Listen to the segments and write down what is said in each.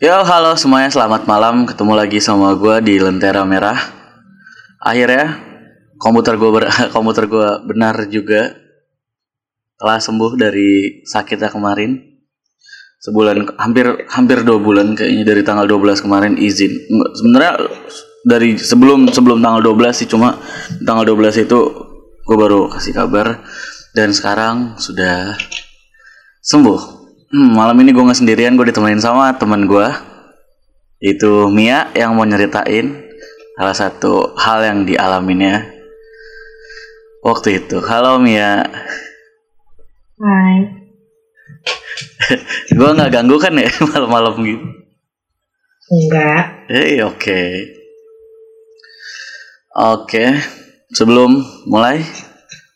Yo, halo semuanya, selamat malam. Ketemu lagi sama gue di Lentera Merah. Akhirnya komputer gue ber komputer gue benar juga telah sembuh dari sakitnya kemarin. Sebulan hampir hampir dua bulan kayaknya dari tanggal 12 kemarin izin. Sebenarnya dari sebelum sebelum tanggal 12 sih cuma tanggal 12 itu gue baru kasih kabar dan sekarang sudah sembuh. Hmm, malam ini gue nggak sendirian, gue ditemenin sama teman gue itu Mia yang mau nyeritain salah satu hal yang dialaminya waktu itu. Halo Mia, Hai, gue nggak ganggu kan ya malam-malam gitu? enggak. Eh oke, oke. Sebelum mulai,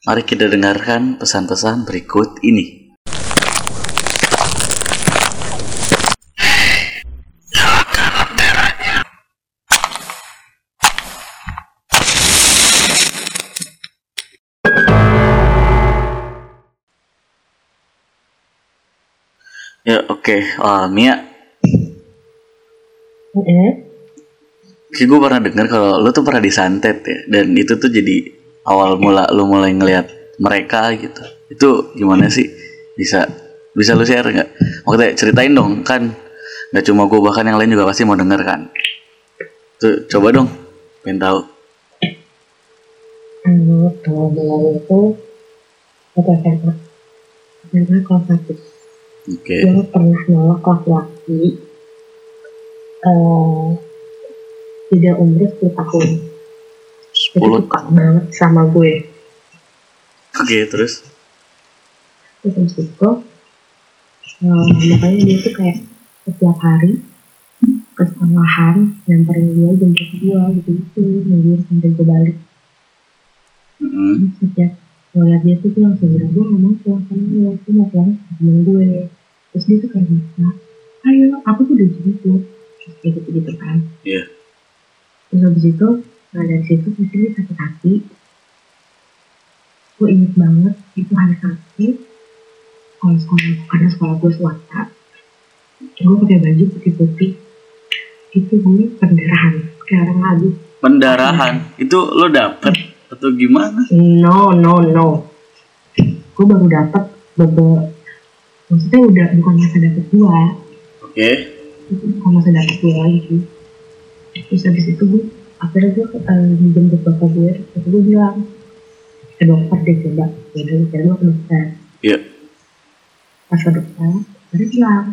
mari kita dengarkan pesan-pesan berikut ini. Oke, Ah, Mia, Mm-mm. Kayak gue pernah dengar kalau lu tuh pernah disantet ya dan itu tuh jadi awal mula lu mulai ngelihat mereka gitu. Itu gimana sih? Bisa bisa lu share nggak? Maksudnya ceritain dong kan nggak cuma gue bahkan yang lain juga pasti mau denger kan. Tuh coba dong, pengen tahu. Anu, kalau mulai itu waktu SMA. SMA kelas satu. Oke. Gue pernah nolak kelas laki. Eh, tidak umur 10 tahun. Itu 10. suka banget sama gue. Oke, terus Terus habis itu, eh, makanya dia tuh kayak setiap hari ke sekolahan nyamperin dia jemput gue gitu-gitu nungguin sampai gue balik Mm, sejak ngeliat dia tuh langsung bilang gue gak mau pulang sama lo gue mau pulang temen gue. Terus dia tuh kayak bisa ayo aku tuh udah gitu terus kayak gitu gitu kan. Iya. terus habis itu nah dari situ di sini sakit hati. Gue inget banget itu hari Sabtu kalau sekolah karena sekolah gue swasta gue pakai baju putih-putih. Itu gue pendarahan kayak orang lagu pendarahan? Itu lo dapet atau gimana? No, no, no. Gue baru dapat beberapa, maksudnya udah bukan masa dapet dua, Oke. itu bukan masa dapet dua lagi. Terus habis itu gue, akhirnya gue uh, dijemput bapak gue, terus gue bilang, ke dokter deh coba, udah akhirnya gue ke dokter. Iya. Pas ke dokter, dia bilang,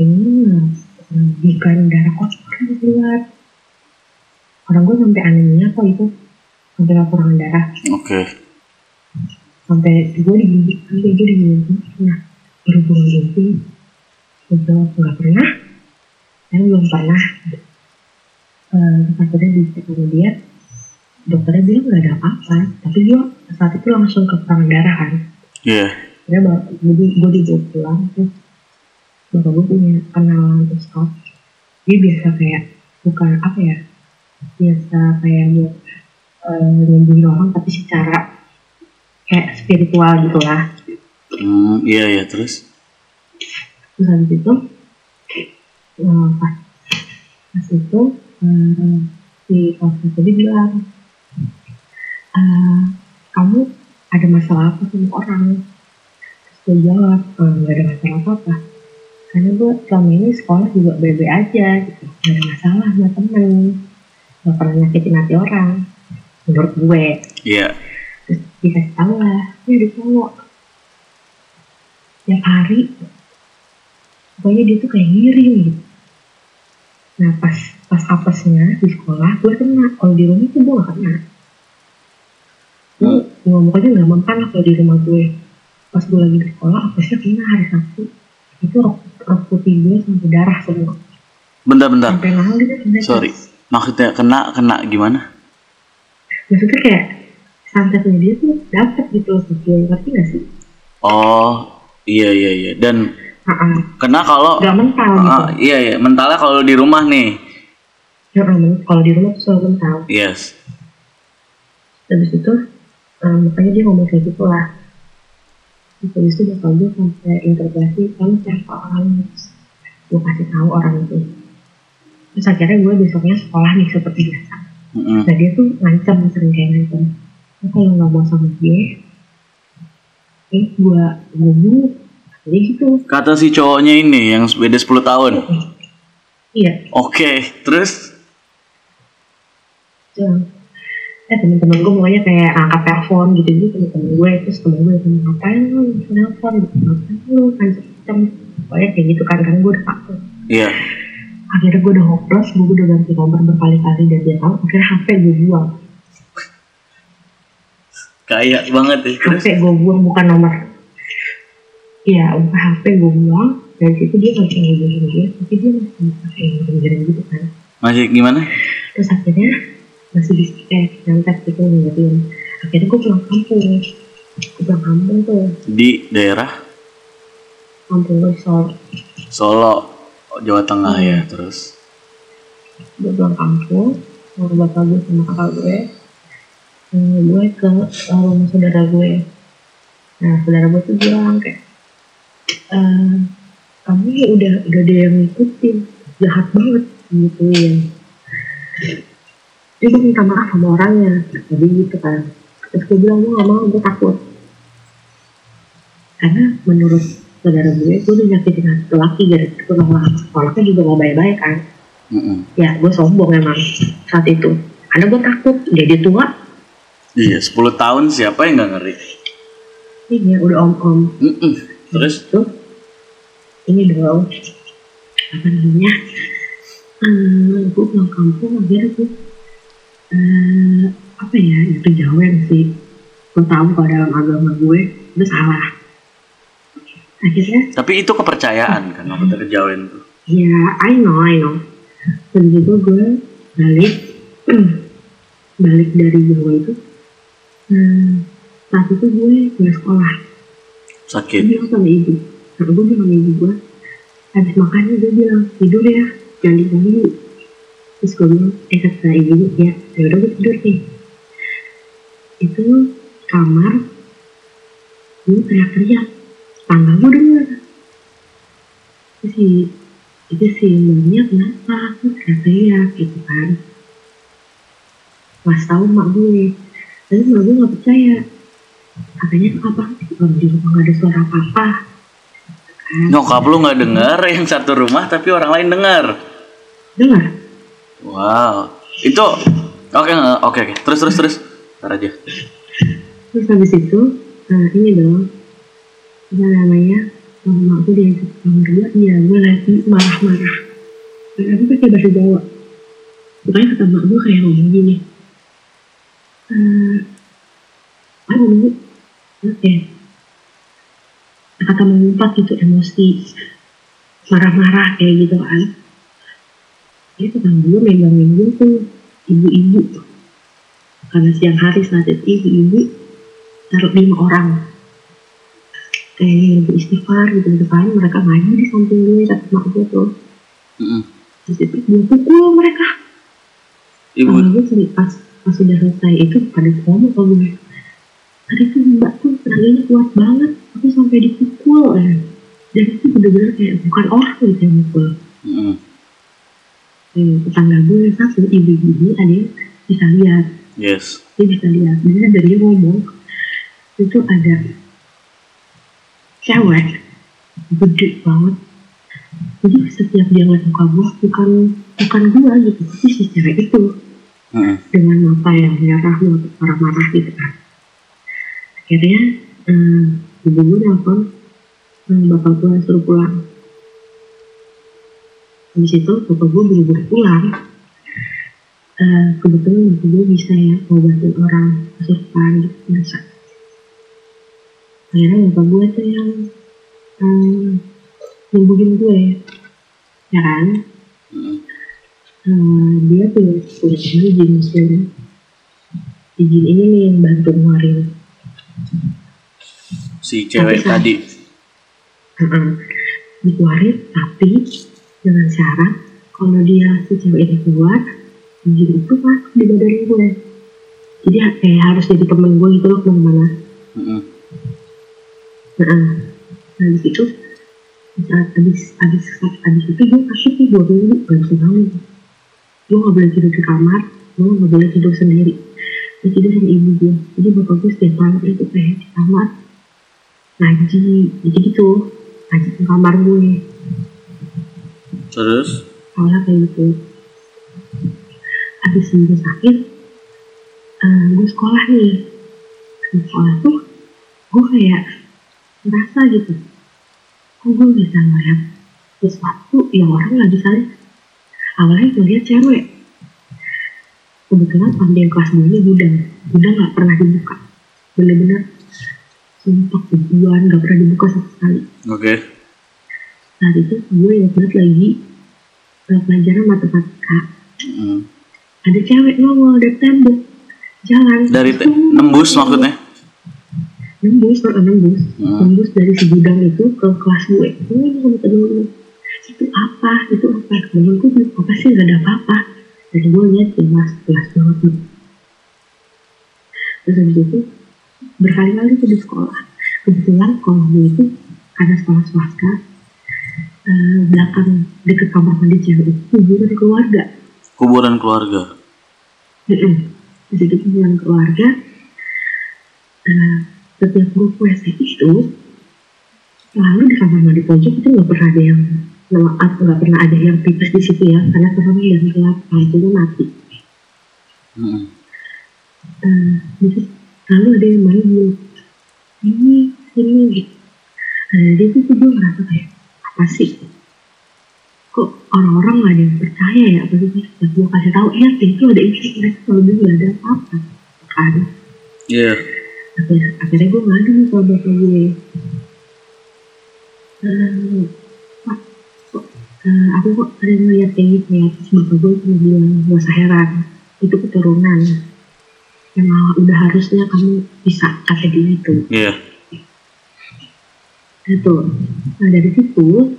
ini bukan darah kotor yang keluar. Orang gue sampai anemia kok itu, sampai kekurangan darah. Oke. sampai gue digigit sampai gue digigit pernah berhubungan gitu itu nggak pernah saya belum pernah eh akhirnya dicek sama dia dokternya bilang nggak ada apa-apa tapi dia saat itu langsung kekurangan darah kan Iya. Akhirnya bap- jadi gue dibawa pulang terus bapak gue punya kenalan ustad dia biasa kayak bukan apa ya biasa kayak buat eh, nyembuhin orang tapi secara kayak spiritual gitu lah Hmm, iya iya terus. terus habis itu eh, pas pas itu eh, si pastor tadi bilang "Eh, kamu ada masalah apa sama orang? Terus gue jawab "Eh, nggak ada masalah apa apa karena gue selama ini sekolah juga bebe aja gitu. Nggak ada masalah sama temen. Nggak pernah nyakitin hati orang menurut gue. Iya. terus dikasih tahu lah ini ada cowok. Tiap hari pokoknya dia tuh kayak ngirim gitu. Nah pas pas apesnya di sekolah gue kena. Kalau di rumah tuh gue gak kena. Gue ngomong aja gak mempan lah kalau di rumah gue. Pas gue lagi di sekolah apesnya kena hari Sabtu. Itu rok, rok putih gue sampai darah semua. Sampai nangis. Gitu sampai Sorry. Maksudnya kena kena gimana? Maksudnya kayak santetnya dia tuh dapet gitu loh gue ngerti gak sih Oh, iya iya iya. Dan Ah, kena kalau gak mental gitu Ah, iya iya, mentalnya kalau di rumah nih. Ya, um, kalau di rumah tuh selalu mental. Yes. Habis itu, um, makanya dia ngomong kayak gitu lah. Habis itu bapak gue sampai interogasi, kamu siapa orang? gue kasih tahu orang itu terus akhirnya gue besoknya sekolah nih seperti biasa Mm-mm. nah dia tuh ngancam sering kayak ngancam. "Lu kalau nggak mau sama dia. Eh gue gue bunuh jadi gitu. Kata si cowoknya ini yang beda 10 tahun. iya. Oke, terus? Tuh. Eh temen-temen gue pokoknya kayak angkat telepon gitu gitu temen-temen gue terus temen gue bilang ngapain lu? Telepon ngapain lu? Kancam pokoknya kayak gitu kan kan gue udah takut. Iya. Akhirnya gue udah hopeless gue udah ganti nomor berkali-kali dan dia tahu akhirnya HP gue buang. Kayak banget ya. Terus HP gue buang bukan nomor. Iya bukan HP gue buang. Dan situ dia nggak bisa gue tapi dia masih pakai ngirim gitu kan. Masih gimana? terus akhirnya masih bisa kayak nyantet gitu ngingetin akhirnya gue pulang kampung. Gue pulang kampung tuh. Di daerah? Kampung di Solo. Solo, Jawa Tengah Hmm. ya, terus. gue pulang kampung sama bapak gue sama kakak gue. Hmm, gue ke rumah saudara gue. Nah saudara gue tuh bilang kayak "Eh, kamu ya udah udah ada yang ngikutin. Jahat banget gitu ya. Dia gue minta maaf sama orangnya jadi gitu kan. Terus gue bilang gue gak mau gue takut. Karena menurut saudara gue gue udah nyakitin hati laki gara gue nolak sekolahnya juga gak baik-baik kan. Mm-mm. ya gue sombong emang saat itu. Karena gue takut jadi tua. Iya, 10 tahun siapa yang nggak ngeri? ini ya udah om om Mm-mm. Terus? Tuh ini dong apa namanya? Hmm, gue pulang kampung akhirnya gue eh, apa ya itu jauhan sih. Gue tahu kalau dalam agama gue itu salah akhirnya tapi itu kepercayaan kan waktu terjauhin tuh. ya I know I know. Dan juga gue balik balik dari Jawa itu. Hmm, saat itu gue gue sekolah. Sakit. bilang sama ibu. Karena gue bilang sama ibu gue habis makannya gue bilang tidur ya jangan diganggu terus gue bilang eh kata ibu ya ya udah gue tidur nih. Itu kamar gue teriak-teriak tangga gue denger itu si itu si mbaknya kenapa aku teriak-teriak gitu kan mas tahu mak gue tapi mak gue gak percaya katanya apa kalau di rumah gak ada suara apa-apa kan Nyokap lu nggak dengar yang satu rumah tapi orang lain dengar. dengar Wow. Itu oke nggak? oke oke. Terus terus terus. Ntar aja. terus habis itu nah ini dong apa namanya gue diajak ke kamar gue iya gue lagi marah-marah. Dan aku pakai bahasa Jawa. Pokoknya kata mak gue kayak ngomong gini. Eh namanya oke. Kata mengumpat gitu emosi marah-marah kayak gitu kan. Dia tetangga gue megangin gue tuh ibu-ibu. Karena siang hari saat itu ibu-ibu taruh lima orang lagi istighfar gitu gitu kan mereka ngaji di samping gue mak gue tuh Mm-mm. terus itu gue pukul mereka Ibu. Sama gue sering pas pas sudah selesai itu pada ngomong ke gue tadi tuh mbak tuh tenaganya kuat banget aku sampai dipukul ya dan itu bener-bener kayak bukan orang gitu yang mukul Mm-mm. eh, tetangga gue satu ibu-ibu ada yang bisa lihat Yes. dia bisa lihat dia dan dia ngomong itu ada cewek. Gede banget. Jadi setiap dia ngeliat muka gue bukan bukan gue gitu tapi si cewek itu. Mm-mm. dengan mata yang merah marah-marah gitu kan. Akhirnya eh, ibu gue nelfon eh, bapak gue suruh pulang. Habis itu bapak gue buru-buru pulang. Eh, kebetulan bapak gue bisa ya ngobatin orang kesurupan gitu biasa akhirnya bapak gue tuh yang eh, nyembuhin gue ya kan Mm-mm. Eh, dia tuh punya izin muslim izin ini nih yang bantu ngeluarin Si cewek Tapi tadi. Heeh. dikeluarin tapi dengan syarat kalau dia si cewek ini keluar izin itu masuk di badan gue jadi kayak harus jadi temen gue gitu loh ke mana-mana. Nah di situ saat abis abis abis itu gue kasih tuh dua minggu gak bisa bangun gue gak boleh tidur di kamar gue gak boleh tidur sendiri. Gue tidur sama ibu gue jadi bapak gue setiap malam itu kayak di kamar ngaji jadi gitu ngaji ke kamar gue. Terus? awalnya kayak gitu. Abis sembuh sakit eh, gue sekolah nih. Di sekolah tuh gue kayak ngerasa gitu. Kok gue bisa ngeliat sesuatu yang orang nggak bisa lihat? Awalnya gue lihat cewek. Kebetulan pandai kelas gue ini gudang. Gudang nggak pernah dibuka. Bener-bener sumpah tujuan nggak pernah dibuka sama sekali. Oke. saat itu gue ingat lagi eh, pelajaran matematika. Hmm. ada cewek nongol dari tembok. Jalan. Dari te- nembus maksudnya? Nembus kalau nembus. Hmm. nembus dari si gudang itu ke kelas gue ini sama temen gue itu apa? Itu apa? Temen gue bilang apa sih? Gak ada apa-apa. Dan gue lihat jelas jelas banget tuh. Terus habis itu berkali-kali tuh di sekolah. Kebetulan sekolah gue itu karena sekolah swasta eh, belakang deket kamar mandi cewek. Itu kuburan keluarga. Kuburan keluarga. Di situ hubungan keluarga. Eh, setiap grup WC itu selalu di kamar mandi pojok itu nggak pernah ada yang nggak pernah ada yang pipis di situ ya karena serem dan gelap lampunya mati. Hmm. Eh, jadi selalu ada yang main ini ini gitu. Nah, dari itu gue ngerasa kayak apa sih? Kok orang-orang gak ada yang percaya ya? Apa sih? Gue kasih tahu. Iya itu ada mereka selalu bilang gak ada apa-apa. Kan? Iya. Akhirnya, akhirnya gue ngadu nih sama bapak gue Eh, pak kok eh, aku kok sering ngeliat kayak gitu ya? Terus bapak gue cuma bilang gak usah heran itu keturunan. Emang udah harusnya kamu bisa kata dia itu. Iya. gitu nah dari situ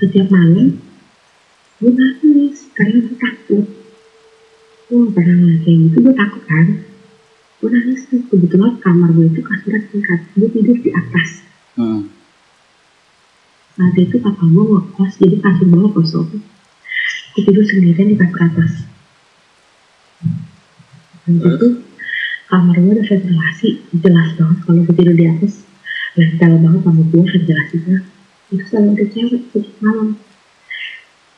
setiap malam gue nangis karena gue takut. Gue gak pernah ngeliat kayak gitu gue takut kan gue nangis tuh kebetulan kamar gue itu kasurnya tingkat gue tidur di atas. Hmm. saat itu kakak gue ngekos jadi kasur bawah kosong. Gue tidur sendirian di kasur atas. Dan itu kamar gue ada ventilasi. Jelas banget kalau gue tidur di atas. Nempel banget sama gue ventilasinya itu selalu ada cewek setiap malam.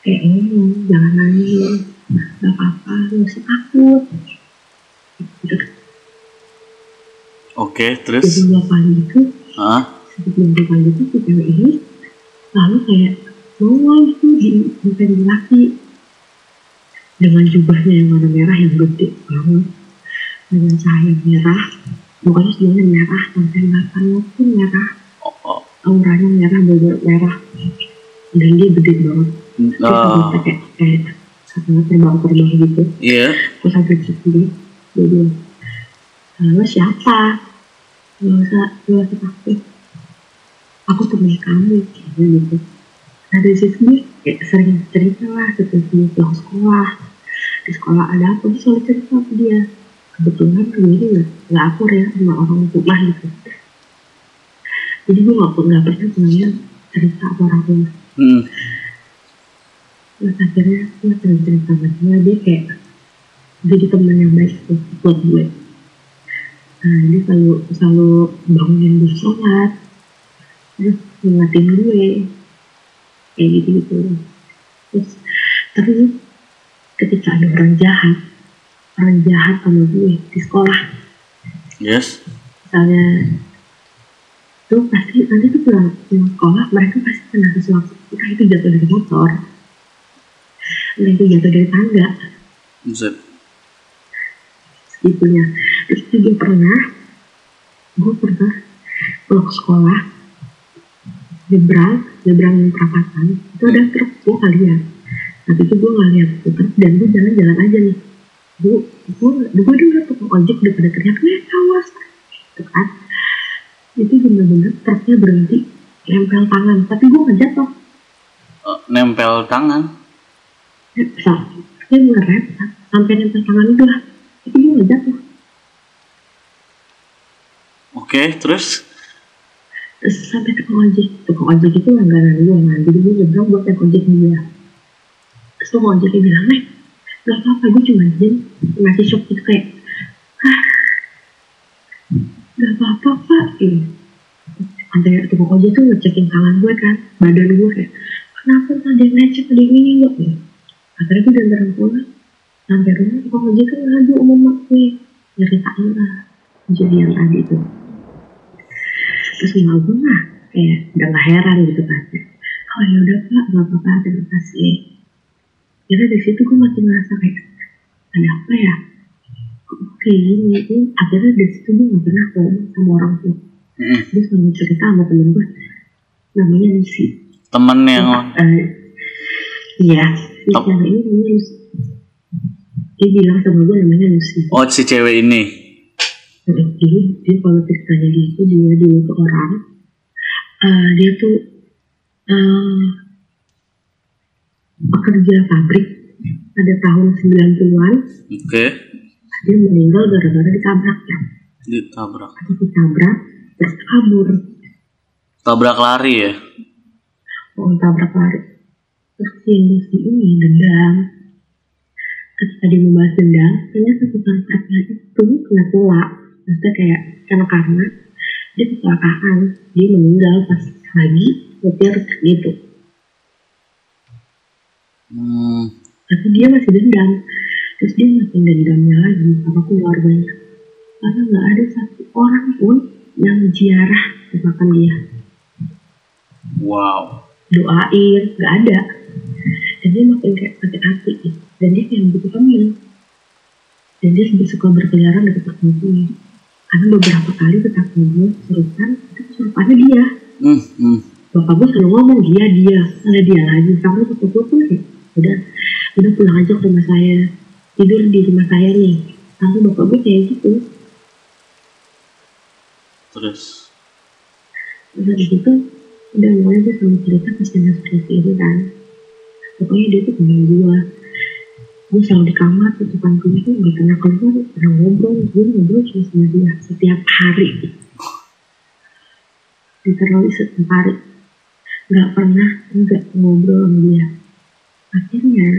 Kayak ngomong jangan nangis. Gak apa-apa gak usah takut gitu. Oke, jadi terus? dua kali itu Hah? sebelum dua kali itu si cewek ini lalu kayak nongol gitu di, ventilasi dengan jubahnya yang warna merah yang gede banget dengan cahaya merah pokoknya semuanya merah sampai matanya pun merah Oh, oh. auranya merah bener merah dan dia gede banget terus Oh, sampai kayak kayak katanya terbang-terbang gitu iya. terus di situ dia bilang siapa nggak usah takut aku temen kamu kayak gitu. Nah dari situ dia kayak sering cerita lah setiap dia pulang sekolah. Di sekolah ada apa dia selalu cerita ke dia. Kebetulan gue ini nggak nggak akur ya sama orang rumah gitu. Jadi gue nggak nggak pernah punya cerita sama orang rumah. Hmm. terus akhirnya gue sering cerita sama dia dia kayak jadi teman yang baik buat gue nah dia selalu selalu bangunin gue sholat. Terus ngingetin gue. Kayak gitu gitu terus terus ketika ada orang jahat orang jahat sama gue di sekolah. Yes. misalnya tuh pasti nanti tuh pulang, pulang sekolah mereka pasti kena sesuatu. Entah itu jatuh dari motor entah itu jatuh dari tangga. Buset. segitunya terus juga pernah. Gue pernah pulang sekolah nyebrang nyebrang perapatan itu ada truk gue gak tapi itu gue gak lihat itu truk dan gue jalan-jalan aja nih. Gue gue gue dengar tukang ojek udah pada teriak nih awas. Gitu kan. Itu bener-bener truknya berhenti nempel tangan. Tapi gue gak jatuh. Eh, nempel tangan. bisa dia ngerem sampai nempel tangan itu lah tapi gue gak jatuh Oke, terus? sampai tukang ojek. Tukang ojek itu langganan gue jadi gue nyebrang buat naik ojek dia. Terus tukang ojeknya bilang nih gak apa-apa gue cuma izin ngasih shock gitu kayak ah gak apa-apa pak. Gitu. Sampai tukang ojek tuh ngecekin tangan gue kan badan gue kayak kenapa ada yang lecet ada yang ini enggak? Gitu. Akhirnya gue diantarin pulang sampai rumah tukang ojek kan ngadu sama mak gue. Nyeritain lah kejadian tadi itu terus mak gue mah kayak udah gak heran gitu kan. Oh ya udah pak gak apa-apa terima kasih. Jadi dari situ gue makin ngerasa kayak ada apa ya? Kok kayak gini? Ini akhirnya dari situ gue gak pernah ngomong sama orang tua. Mm. terus mau cerita sama temen gue namanya Lucy. Temen yang Eh, iya. Si Oh. cewek ini namanya Lucy. Dia bilang sama gue namanya Lucy. Oh si cewek ini Jadi dia kalau ceritanya dia itu dia dulu tuh orang eh, dia tuh eh, pekerja pabrik pada tahun 90-an oke. Dia meninggal gara-gara ditabrak ya. Ditabrak. Atau ditabrak terus kabur. Tabrak lari ya? Mau tabrak lari. Terus si Lucy ini dendam. Ketika dia membahas dendam ternyata tukang truknya itu kena tulak maksudnya kayak karena karena dia kecelakaan dia meninggal pas lagi nyetir gitu. Hmm. tapi dia masih dendam. Terus dia makin dendamnya lagi sama keluarganya. Karena nggak ada satu orang pun yang ziarah ke makam dia. Wow. Doain nggak ada. Dan dia makin kayak sakit hati. Dan dia kayak begitu temen dan dia suka berkeliaran dekat rumah gue karena beberapa kali tetangga gue serupan itu serupannya dia. Hmm. Hmm. bapak gue selalu ngomong dia dia ada dia lagi. Sampai bapak gue pun kayak udah udah pulang aja ke rumah saya. Tidur di rumah saya nih. Sampai bapak gue kayak gitu. Terus? Terus dari situ udah mulai gue selalu cerita ke sana seperti ini kan. Pokoknya dia tuh temen gue gue selalu di kamar tuh depan tuh gak pernah keluar pernah ngobrol gue ngobrol cuma sama dia setiap hari. Literally setiap hari. Gak pernah enggak ngobrol sama dia. Akhirnya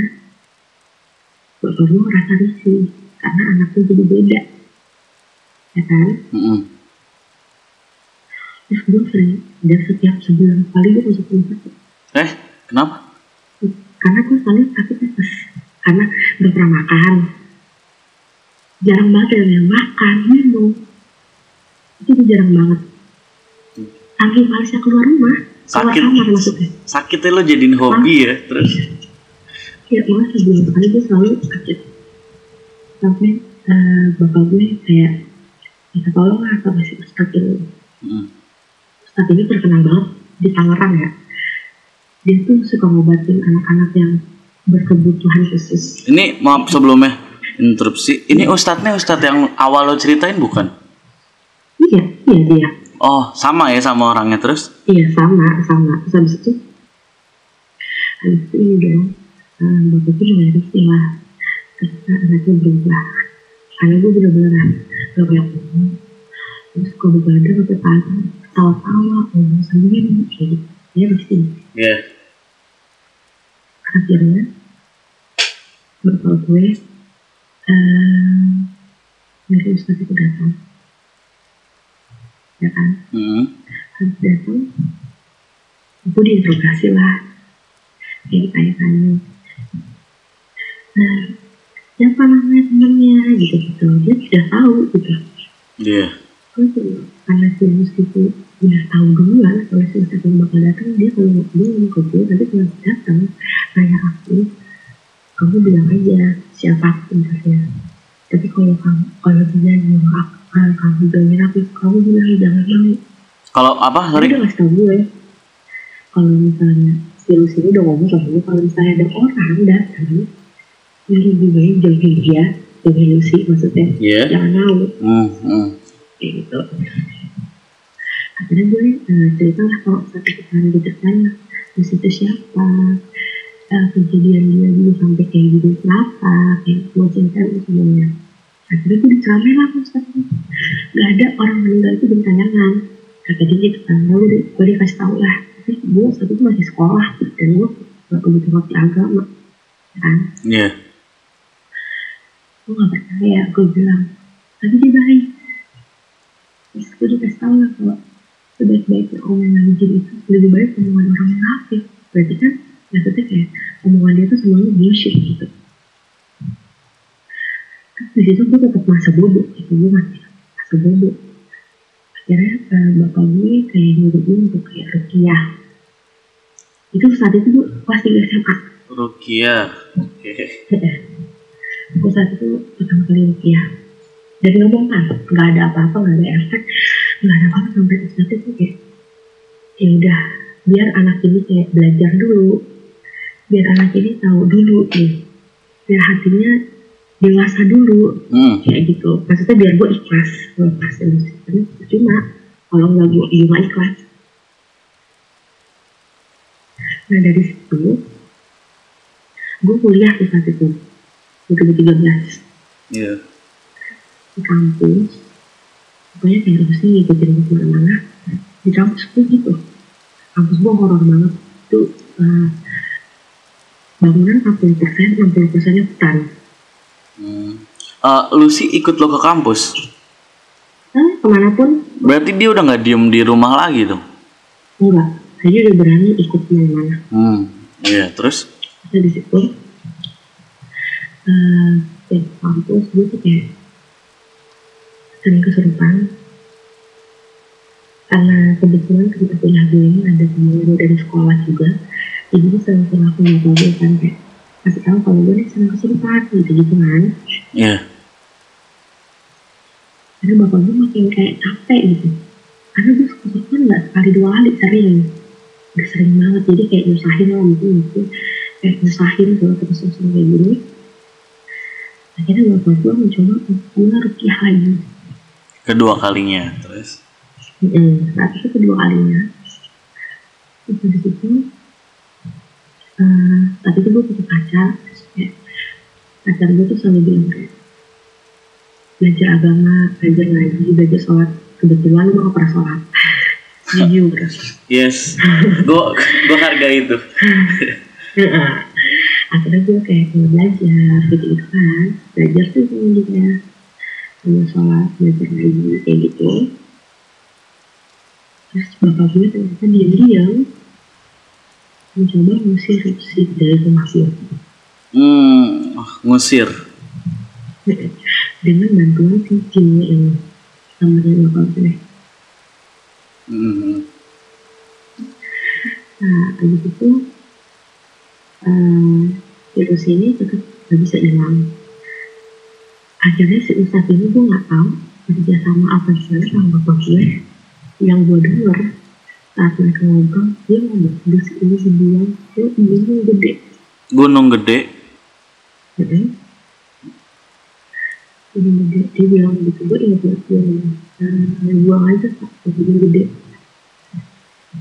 bapak gue ngerasa risih karena anaknya jadi beda. Ya kan? Hmm. terus gue sering dan setiap sebulan sekali gue masuk rumah sakit. Eh kenapa? Karena gue selalu sakit tipes karena gak pernah makan. Jarang banget yang makan minum. Itu tuh jarang banget. Saking malesnya keluar rumah keluar Sakit. kamar maksudnya. Sakitnya lo jadiin hobi ya terus? Ya malah sebulan sekali gue selalu sakit. Sampai eh, bapak gue kayak minta tolong lah sama si ustadz ini. Hmm. ustadz ini terkenal banget di Tangerang ya. Dia tuh suka ngobatin anak-anak yang berkebutuhan khusus ini maaf sebelumnya interupsi ini ustadznya ustadz yang awal lo ceritain bukan iya iya dia oh sama ya sama orangnya terus Iya sama sama terus habis itu habis itu ini dong eh, bapak gue mulai risih lah karena anaknya berubah karena gue bener-bener gak banyak ngomong terus kalau begadang sampai pagi tawa-tawa ngomong sendiri kayak gitu ya pasti ya akhirnya bapak gue eh dari ustadz itu datang. Ya kan? Hmm. habis datang aku diinterogasi lah. Kayak ditanya-tanya. Nah siapa namanya temennya? Gitu gitu. Dia sudah tahu gitu. Iya. Tuh karena si Mus itu udah tahu duluan kalau si Ustadz yang bakal datang dia kalau dia ngomong ke gue nanti kalau datang kayak aku kamu bilang aja siapa? Sebenarnya tapi kalau kamu kalau dia nyuruh aku kalau kamu bilangin aku kamu bilang jangan mau kalau apa? Sorry. udah ngasih tau gue. Kalau misalnya si Lucy ini udah ngomong sama gue kalau misalnya ada orang datang yang lebih baik jauhin dia jauhin Lucy maksudnya. Iya. Jangan mau. Hmm. Hmm. kayak gitu. Akhirnya gue eh, cerita lah kalau satu kali diceritain Lucy itu siapa eh, kejadian dia dulu sampai kayak gitu kenapa kayak gue ceritain semuanya akhirnya gue diceramin lah Ustaz gak ada orang meninggal itu bentayangan kata dia gitu kan lalu gue dikasih tau lah. Tapi gue saat itu masih sekolah dan gue gak begitu ngerti agama kan. Iya. gue gak percaya gue bilang. Tapi dia baik. Terus gue dikasih tau lah kalau sebaik-baiknya omongan jin itu lebih baik omongan orang munafik. Berarti kan maksudnya kayak omongan dia tuh semuanya bullshit gitu. Terus di situ gue tetap masa bodoh gitu gue masih masa bodoh akhirnya eh, bapak gue kayak nyuruh gue untuk kayak rukiah. Itu saat itu gue kelas 3 SMA Rukia. Oke. gue saat itu pertama kali rukiah. Dan ngomong kan nggak ada apa-apa nggak ada efek nggak ada apa-apa sampai saat itu kayak ya udah biar anak ini kayak belajar dulu biar anak ini tahu dulu nih. Biar hatinya dewasa dulu. Hmm. kayak gitu. Maksudnya biar gue ikhlas lepas dari karena cuma kalau nggak gue juga ikhlas. Nah dari situ gue kuliah di saat itu. Di 2013 Iya. di kampus. Pokoknya kayak harus sih ngikutin ke ke mana-mana. Di kampus gue gitu. Kampus gue horor banget. Itu eh, bangunan 40 persen 60 persennya hutan Hmm. Eh, lu sih ikut lo ke kampus. nah ke mana pun Berarti dia udah nggak diem di rumah lagi dong. enggak saya udah berani ikut ke mana-mana Hmm. Iya. Terus? saya di situ eh di kampus gue tuh kayak sering kesurupan karena kebetulan ketika kuliah gue ini ada temen gue dari sekolah juga jadi gue sering sering aku bapak gue kan kayak kasih tahu kalau gue nih sering kesurupan gitu gitu kan Iya. karena bapak gue makin kayak capek gitu karena gue kesurupan nggak sekali dua kali sering udah sering banget jadi kayak nyusahin lah mungkin mungkin kayak nyusahin kalau terus terusan kayak gini akhirnya bapak gue mencoba untuk gue rukiah lagi Kedua kalinya. Terus? Mm, saat itu kedua kalinya terus dari situ eh tapi itu gue punya pacar terus kayak pacar gue tuh selalu bilang kayak belajar agama belajar ngaji belajar sholat. Kebetulan gue gak pernah sholat. Jujur Yes. Gua gua harga itu. Akhirnya gue kayak mau belajar gitu gitu kan belajar tuh dia sama sholat belajar ngaji kayak gitu. Terus bapak gue ternyata diam-diam mencoba ngusir si dari rumah gue Hmm. ngusir. dengan bantuan si jinnya ini sama dengan bapak gue Hmm. nah abis itu eh, virus ini tetap gak bisa hilang akhirnya si ustadz ini gue nggak tahu kerja sama apa sih sama bapak gue yang gue denger saat mereka ngobrol dia ngomong dus ini dibilang ke gunung gede Gunung gede. Heeh. gunung gede dia bilang gitu gue ingat banget dia bilang "Eh, buang aja pak gunung gede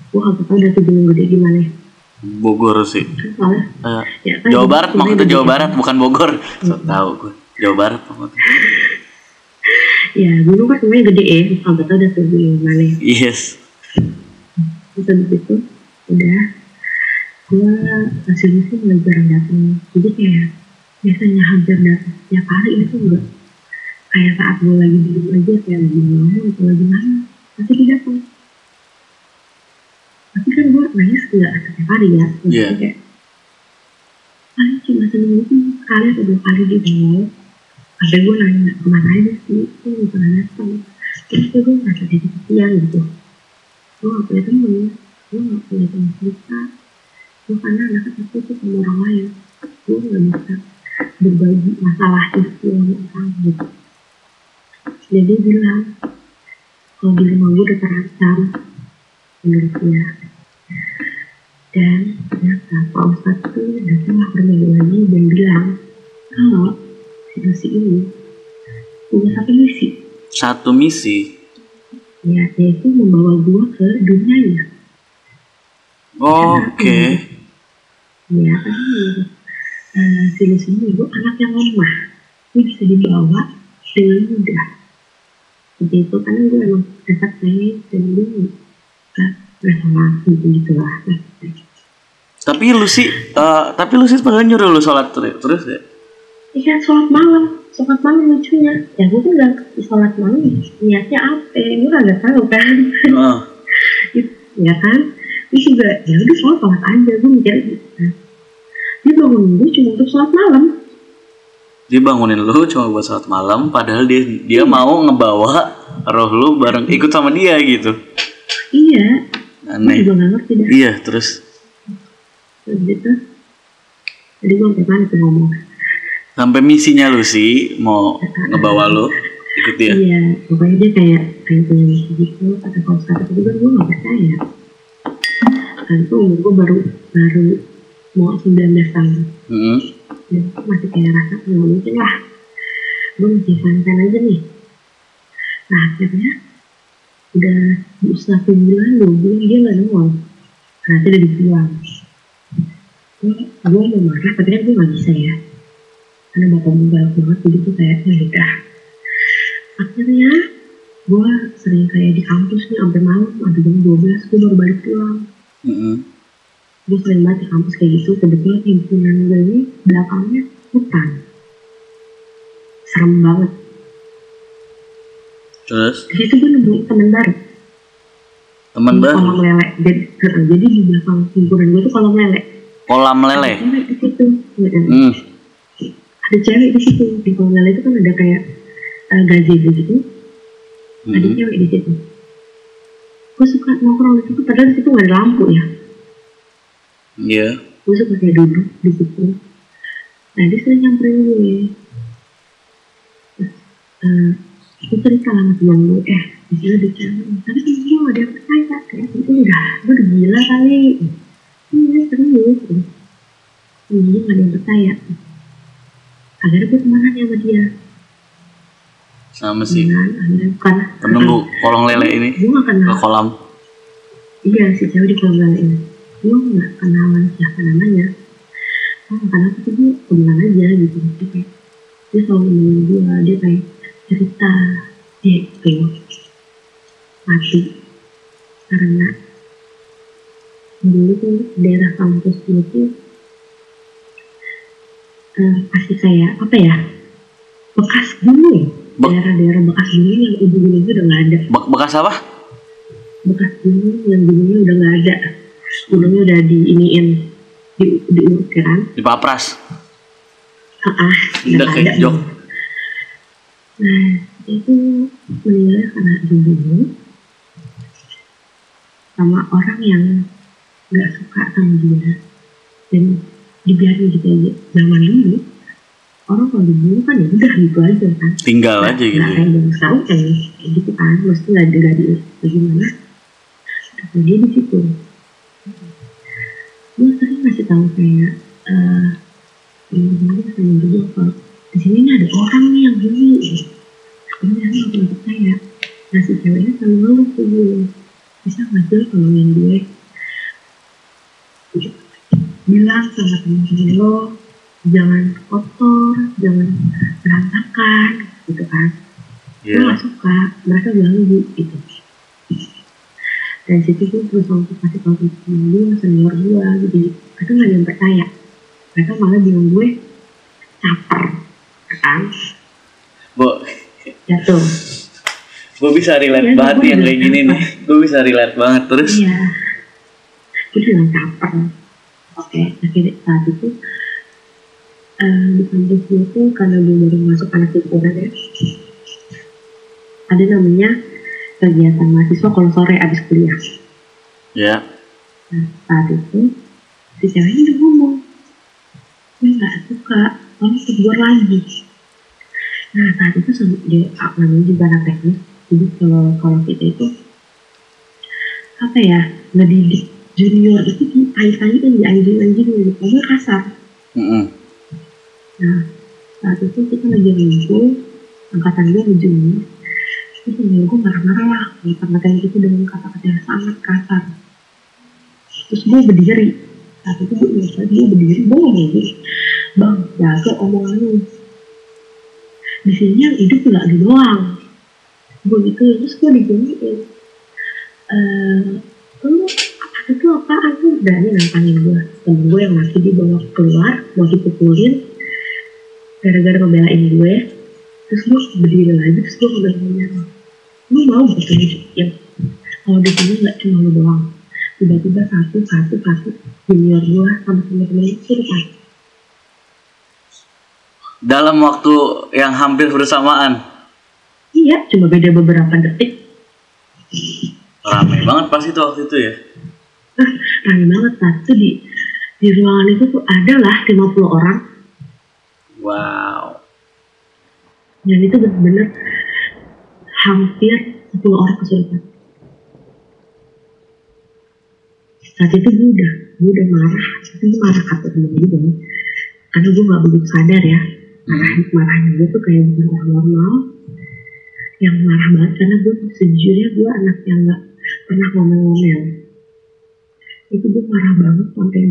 gue gak tau dari gunung gede gimana Bogor sih. kan soalnya Eh, ya kan Jawa Barat maksudnya Jawa gede. Barat bukan Bogor. So, tahu gue. Jawa Barat maksudnya. ya gunung kan semuanya gede ya kalau tau udah gunung mana Yes. Terus habis itu udah. Gue hasilnya sih mulai jarang datang jadi kayak biasanya hampir datang setiap hari itu enggak kayak saat gue lagi di aja kayak lagi ngomong atau lagi mana pasti dia datang tapi kan gue nangis enggak setiap hari ya. Maksudnya Iya. kayak paling cuma seminggu tuh sekali atau dua kali di mall sampai gue nanya ke mana aja sih? Itu nggak pernah datang terus gue ngerasa jadi kesepian gitu gue gak punya temen gue gak punya teman cerita gue karena anaknya takut tuh sama orang lain. Gue gak bisa berbagi masalah itu orang gitu dan dia bilang kalau di rumah gue udah terancam menurut dia. Dan ternyata Pak Ustadz tuh datang pergi lagi dan bilang kalau situasi ini punya satu misi. Satu misi. Ya yaitu membawa gua ke dunianya Oke. ya kan uh, filosofi itu anak yang lemah. Ini bisa dibawa dengan mudah. Seperti itu karena gue emang dasar pengen dan gue nggak nggak sholat gitu gitu lah. Tapi lu sih, eh, tapi lu sih sebenarnya nyuruh lu sholat terus ya? Iya sholat malam, sholat malam lucunya. Ya gue kan nggak sholat malam, niatnya apa? Gue nggak tahu kan. Heeh. ya kan? Terus juga ya udah sholat sholat aja, gue mikir gitu kan. Dia bangun gue cuma untuk sholat malam. dia bangunin lu cuma buat sholat malam padahal dia dia mau ngebawa roh lu bareng ikut sama dia gitu Iya, gue aneh juga nggak ngerti dah. iya terus Terus gitu. Jadi gue sampai mana tuh ngomong? Sampai misinya lu sih mau ngebawa lu ikut dia Iya, pokoknya dia kayak kayak punya misi gitu. Kata kalau kata kan gue nggak percaya. Kan itu umur gue baru baru mau 19 tahun. Mm-mm. dan aku masih kayak rasa nggak mungkin lah gue masih fan-fan aja nih nah akhirnya udah satu bulan dua bulan dia nggak nongol ternyata udah dibilang gue gue mau marah tapi kan gue nggak bisa ya karena bapak gue galak banget jadi gue kayak ya udah akhirnya gue sering kayak di kampus nih sampai malam sampai jam 12 gue baru balik pulang. Mm-mm. gue sering banget di kampus kayak gitu kebetulan himpunan gue ini belakangnya hutan. Serem banget. Terus? Di situ gue nemuin temen baru. Teman baru? Kolam lele. Jadi, jadi di belakang himpunan gue tuh kolam lele. Kolam lele? Ada di situ Heeh. Hmm. ada cewek di situ di lele itu kan ada kayak uh, gazebo gitu ada Mm-mm. cewek di situ. Gue suka nongkrong di situ padahal di situ nggak ada lampu ya. Iya. Gue suka kayak duduk di situ. Nah dia sering nyamperin gue. Terus eh gue cerita lah sama temen gue eh di sini ada cewek. Tapi gak ada yang percaya kayak itu udah gue udah gila kali. Iya serius. Temen gue gak ada yang percaya akhirnya gue temenan sama dia? Sama si temenan akhirnya karena penunggu kolong lele ini gue gak ke kenal kolam. Iya si cewek di kolam lele ini. Gue gak kenalan siapa namanya. Oh karena itu gue temenan aja gitu. Dia kayak dia selalu nemenin gue dia kayak cerita dia itu mati. Karena dulu tuh daerah kampus gue tuh eh, pasti kayak apa ya bekas gunung Be- daerah-daerah bekas gunung yang ujung-ujungnya udah nggak ada. Be- bekas apa? Bekas gunung yang gunungnya udah nggak ada. Gunungnya udah diiniin di diurut kan di papras ah ah udah nggak kayak ada. jok. Nah itu meninggalnya karena dibunuh sama orang yang nggak suka sama dia. Dan dibiarin gitu aja. Zaman dulu orang kalau dibunuh kan ya udah gitu aja kan. Tinggal aja gitu kayak yang tahu kayak kayak gitu kan. Mesti nggak ada di bagaimana? Kata dia di situ. Gue sering ngasih tahu kayak eh temen-temen gue tanya gue kalau di sini ada orang nih yang gini. Tapi dia nggak pernah percaya. Nah si ceweknya selalu ngeluh ke gue bisa nggak sih tolongin gue bilang sama temen-temen lo jangan kotor jangan berantakan gitu kan. Gue Iya. gak suka mereka ganggu gitu. Dan situ gue terus langsung kasih tau temen gue senior gue gitu. Mereka gak ada yang percaya. Mereka malah bilang gue caper kan? Bu, jatuh gue bisa relate Iya, banget yang kayak gini nih. Gue bisa relate banget terus. iya. Gue bilang caper oke. Akhirnya saat itu eh, di kampus gue tuh karena gue baru masuk anak hiburan ya ada namanya kegiatan mahasiswa kalau sore abis kuliah. Ya. Nah, saat itu si ceweknya udah ngomong gue nggak suka kamu tegur lagi. Nah saat itu sama dia ah, namanya juga anak teknik. Jadi kalau kalau kita itu apa ya ngedidik junior. Itu diait-aitin di anjing-anjing gitu kamu kasar. Mm-mm. nah saat itu kita lagi ngumpul angkatan gue junior. Terus junior gue marah-marah lah ngata-ngatain kita dengan kata-kata yang sangat kasar. Terus gue berdiri. Saat itu gue banget, gue berdiri gue ngomong gini bang jaga omongan lu. Di sini yang hidup nggak lu doang. Gue gitu terus gue diginiin eh lu apa itu apaan tuh berani nantangin gue temen gue yang masih dibawa keluar mau dipukulin. Gara-gara ngebelain gue. Terus gue berdiri lagi terus gue ngobrol ngomong lu mau gitu yang kalau di sini nggak cuma lu doang. Tiba-tiba satu satu satu. Junior gue sama temen-temen itu depan Dalam waktu yang hampir bersamaan. iya cuma beda beberapa detik. Ramai banget pas itu waktu itu ya. Ah rame banget saat itu di di ruangan itu tuh ada lah 50 orang. Wow. dan itu bener-bener hampir 10 orang kesulitan saat itu gue udah gue udah marah. Tapi gue marah kata temen gue karena gue gak begitu sadar ya. Marah marahnya gue tuh kayak bukan orang normal. Yang marah banget karena gue sejujurnya gue anak yang gak pernah ngomel-ngomel itu gue marah banget sampai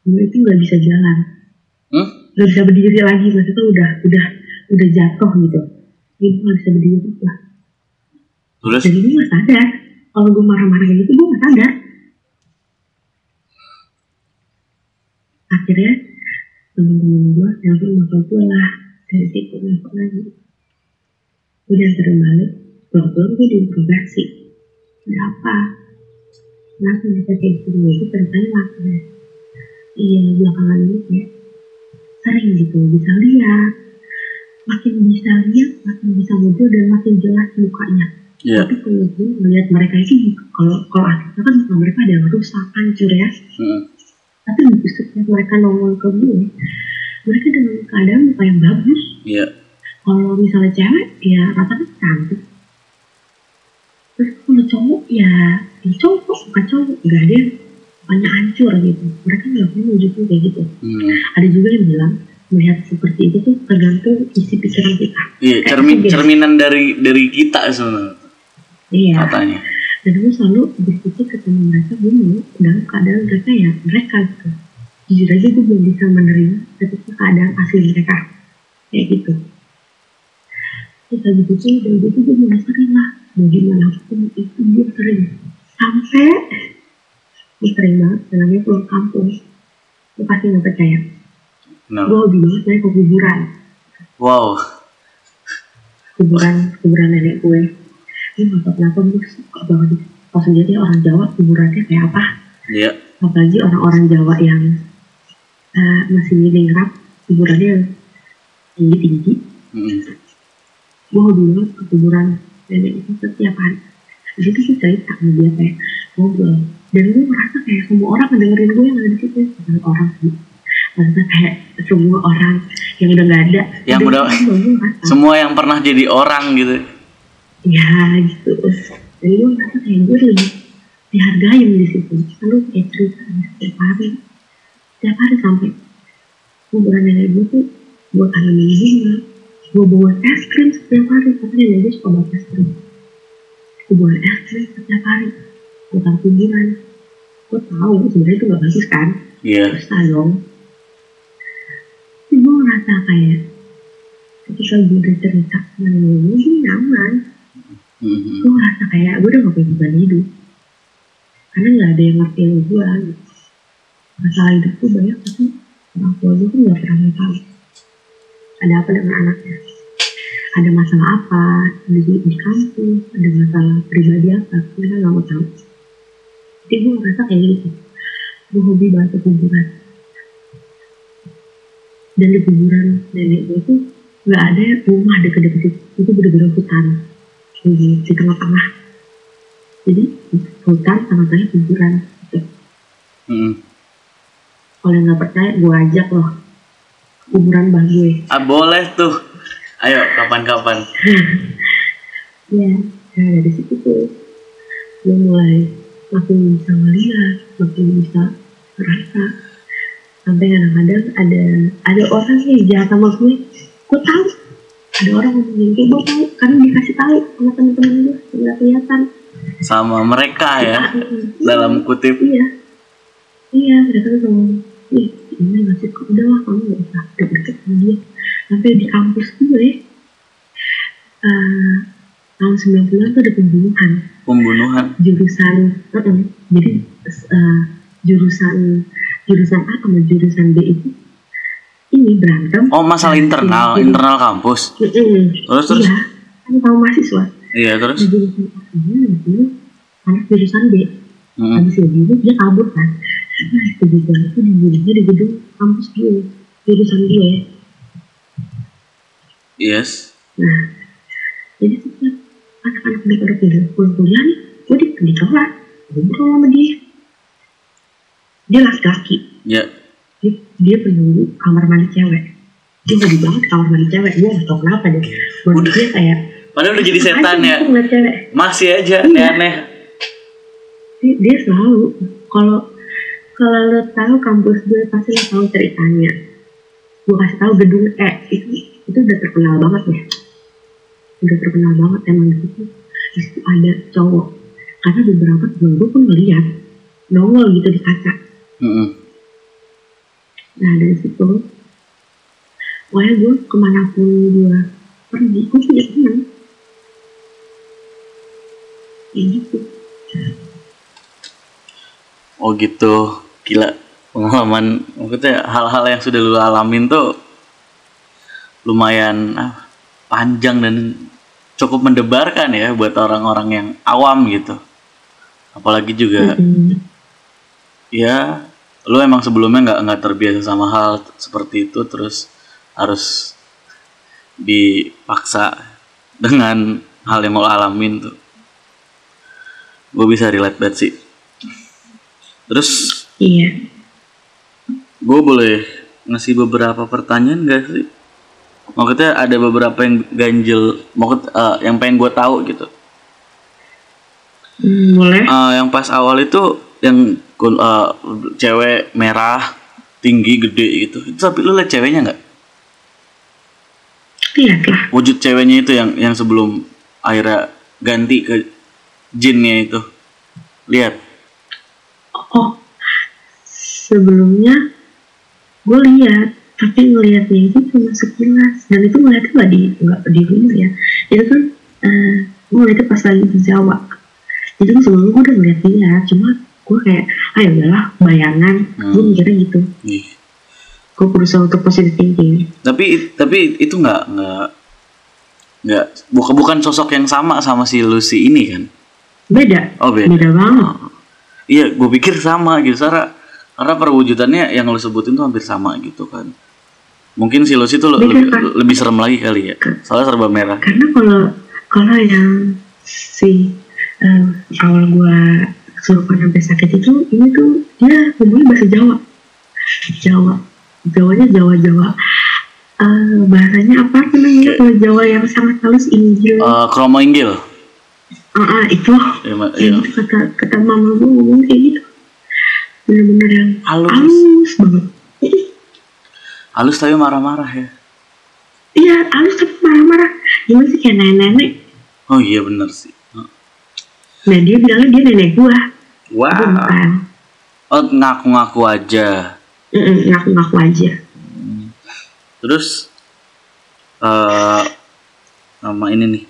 gue itu gak bisa jalan. Hmm? gak bisa berdiri lagi maksudnya udah udah udah jatuh gitu. Gue gak bisa berdiri lah. Terus? dan gue gak sadar. Kalau gue marah-marah kayak gitu gue gak sadar. Akhirnya temen-temen gue nelfon bapak gue lah. Dari situ nelfon lagi. Gue diantarin balik kebetulan gue diinterogasi. Ada apa kenapa bisa kayak gitu itu ceritanya makanya iya belakangan ini kayak sering gitu bisa lihat. Makin bisa lihat makin bisa muncul dan makin jelas mukanya. Iya. tapi kalau gue melihat mereka itu kalau kalau akhirnya kan muka mereka ada rusak hancur ya Hmm. tapi setiap mereka nongol ke gue mereka dengan keadaan muka yang bagus. Iya. kalau misalnya cewek ya rata-rata cantik. Terus kalau cowok ya ya cowok bukan cowok nggak ada yang banyak hancur gitu. Mereka nggak pernah nunjukin kayak gitu. Hmm. ada juga yang bilang melihat seperti itu tuh tergantung isi pikiran kita. Iya, Kayak cermin gitu. cerminan dari dari kita sebenarnya iya. katanya. dan gue selalu berpikir ketemu mereka gue mau dalam keadaan mereka ya mereka gitu. Jujur aja gue belum bisa menerima ketika keadaan asli mereka. Kayak gitu. Terus habis itu dari itu gue sering lah mau gimana pun itu gue sering sampai gue sering banget yang namanya pulang kampung gue pasti nggak percaya Nah. gue hobi banget naik ke kuburan Wow. kuburan kuburan nenek gue gue nggak tahu kenapa gue suka banget kalau sendiri orang Jawa kuburannya kayak apa Iya. apalagi orang-orang Jawa yang eh, masih ningrat kuburannya tinggi tinggi Hmm. gue hobi banget ke kuburan nenek itu setiap hari di situ gue cerita sama dia kayak ngobrol. Dan gue merasa kayak semua orang ngedengerin gue yang ada di situ. Bukan orang sih. Maksudnya kayak semua orang yang udah gak ada. Yang udah- gue merasa. Semua yang pernah jadi orang gitu. ya gitu. Jadi gue merasa kayak gue lebih dihargain di situ. Lalu kayak cerita setiap hari. Setiap hari sampai kuburan nenek gue tuh gue tanamin bunga gue bawa es krim setiap hari. Karena nenek gue suka bawa es krim gue es krim setiap hari. Gue taruh kuburan gue tahu sebenarnya itu gak bagus kan? Iya. terus dong. Tapi gue ngerasa kayak ketika gue udah cerita sama nenek gue gue nyaman. Hmm. gue ngerasa kayak gue udah gak punya beban hidup? Karena nggak ada yang ngertiin gue gitu. masalah hidup gue banyak tapi orang tua gue tuh nggak pernah tahu. Ada apa dengan anaknya ada masalah apa? Di, di kampus? Ada masalah pribadi apa? Mereka nggak mau tahu? Jadi gue ngerasa kayak gitu. Gue hobi banget ke kuburan. Dan di kuburan nenek gue tuh nggak ada rumah deket-deket situ. Itu bener-bener hutan. Di, di tengah-tengah. Jadi hutan tengah-tengah kuburan. Gitu. Hmm. kalau yang nggak percaya gue ajak loh. Kuburan bah gue Ah, boleh tuh. Ayo kapan-kapan. ya nah dari situ tuh. Gue mulai makin bisa melihat makin bisa merasa. Sampai kadang-kadang ada ada orang yang jahat sama gue. Gue tahu. Ada orang ngomongin gue gue tahu. Karena dikasih tahu sama teman-teman gue nggak kelihatan. Sama mereka ya. Dalam kutip. iya. Iya mereka tuh ngomong ih ini ngasih kok udah lah kamu gak usah deket-deket sama dia sampai di kampus gue eh tahun 90 tuh ada pembunuhan Pembunuhan. jurusan uh-uh. jadi uh, jurusan jurusan A sama jurusan B itu ini berantem Oh, masalah Nah, internal, jadi- internal kampus. Mm-mm. Terus terus. iya kan tahu mahasiswa Iya, terus. di jurusan A ini ini anak jurusan B Mm. habis itu dia kabur kan nah kebetulan itu dibunuhnya di gedung kampus gue jurusan gue Yes. nah jadi setiap anak-anak mereka udah kuliah pulang kuliah nih gue di di kelas ngobrol sama dia dia laki-laki Ya. dia, dia penunggu kamar mandi cewek dia hobi banget kamar mandi cewek gue gak tau kenapa deh Udah. dia kayak Padahal udah jadi setan "Apaan sih ya. Masih aja aneh-aneh. dia, dia selalu kalau kalau lo tahu kampus gue pasti lo tahu ceritanya. Gue kasih tahu gedung eh itu itu udah terkenal banget ya. Udah terkenal banget emang di situ. Di situ ada cowok. Karena beberapa temen gue pun ngeliat. Nongol gitu di kaca. Mm-mm. nah dari situ pokoknya gue ke mana pun gue pergi gue punya teman kayak gitu. Oh gitu. Gila. Pengalaman maksudnya hal-hal yang sudah lu alamin tuh lumayan ah, panjang dan cukup mendebarkan ya buat orang-orang yang awam gitu. Apalagi juga Mm-mm. ya lu emang sebelumnya nggak nggak terbiasa sama hal seperti itu terus harus dipaksa dengan hal yang mau alamin tuh gue bisa relate banget sih terus iya. Gue boleh ngasih beberapa pertanyaan gak sih? Maksudnya ada beberapa yang ganjel maksud eh, yang pengen gue tahu gitu. Hmm, boleh. Eh, yang pas awal itu yang eh, cewek merah tinggi gede gitu. Itu tapi lu liat ceweknya nggak? Lihat lah. Wujud ceweknya itu yang yang sebelum akhirnya ganti ke jinnya itu. Lihat oh sebelumnya gue lihat tapi ngelihatnya itu cuma sekilas. Dan itu ngeliatnya nggak di nggak di rumah ya. Itu kan eh gue ngeliatnya pas lagi di Jawa. Jadi sebelumnya gue udah ngeliat dia cuma gue kayak ah ya udahlah bayangan. Hmm. gue mikirnya gitu. Ih. gue berusaha untuk positive thinking. Tapi tapi itu nggak nggak nggak bukan bukan sosok yang sama sama si Lucy ini kan? Beda. Oh beda. Beda banget. Oh. Iya, gue pikir sama gitu, Sarah. Karena perwujudannya yang lo sebutin tuh hampir sama gitu kan. Mungkin si Lucy tuh Beda, lebih, lebih serem lagi kali ya. Soalnya serba merah. karena kalau kalau yang si eh, awal gua kesurupan sampai sakit itu ini tuh dia ngomongnya bahasa Jawa Jawa Jawanya Jawa Jawa Eh, bahasanya apa namanya kalau Jawa yang sangat halus Injil Eh, Kromo Inggil. ah ah, itu Ya, iya. gitu kata kata mama gua ngomong kayak gitu bener-bener yang Halus. halus banget Halus tapi marah-marah ya. iya halus tapi marah-marah gimana sih kayak nenek-nenek Oh iya bener sih. nah dia bilangnya dia nenek gua Wow. bukan Oh ngaku-ngaku aja. Ngaku-ngaku aja Terus eh nama ini nih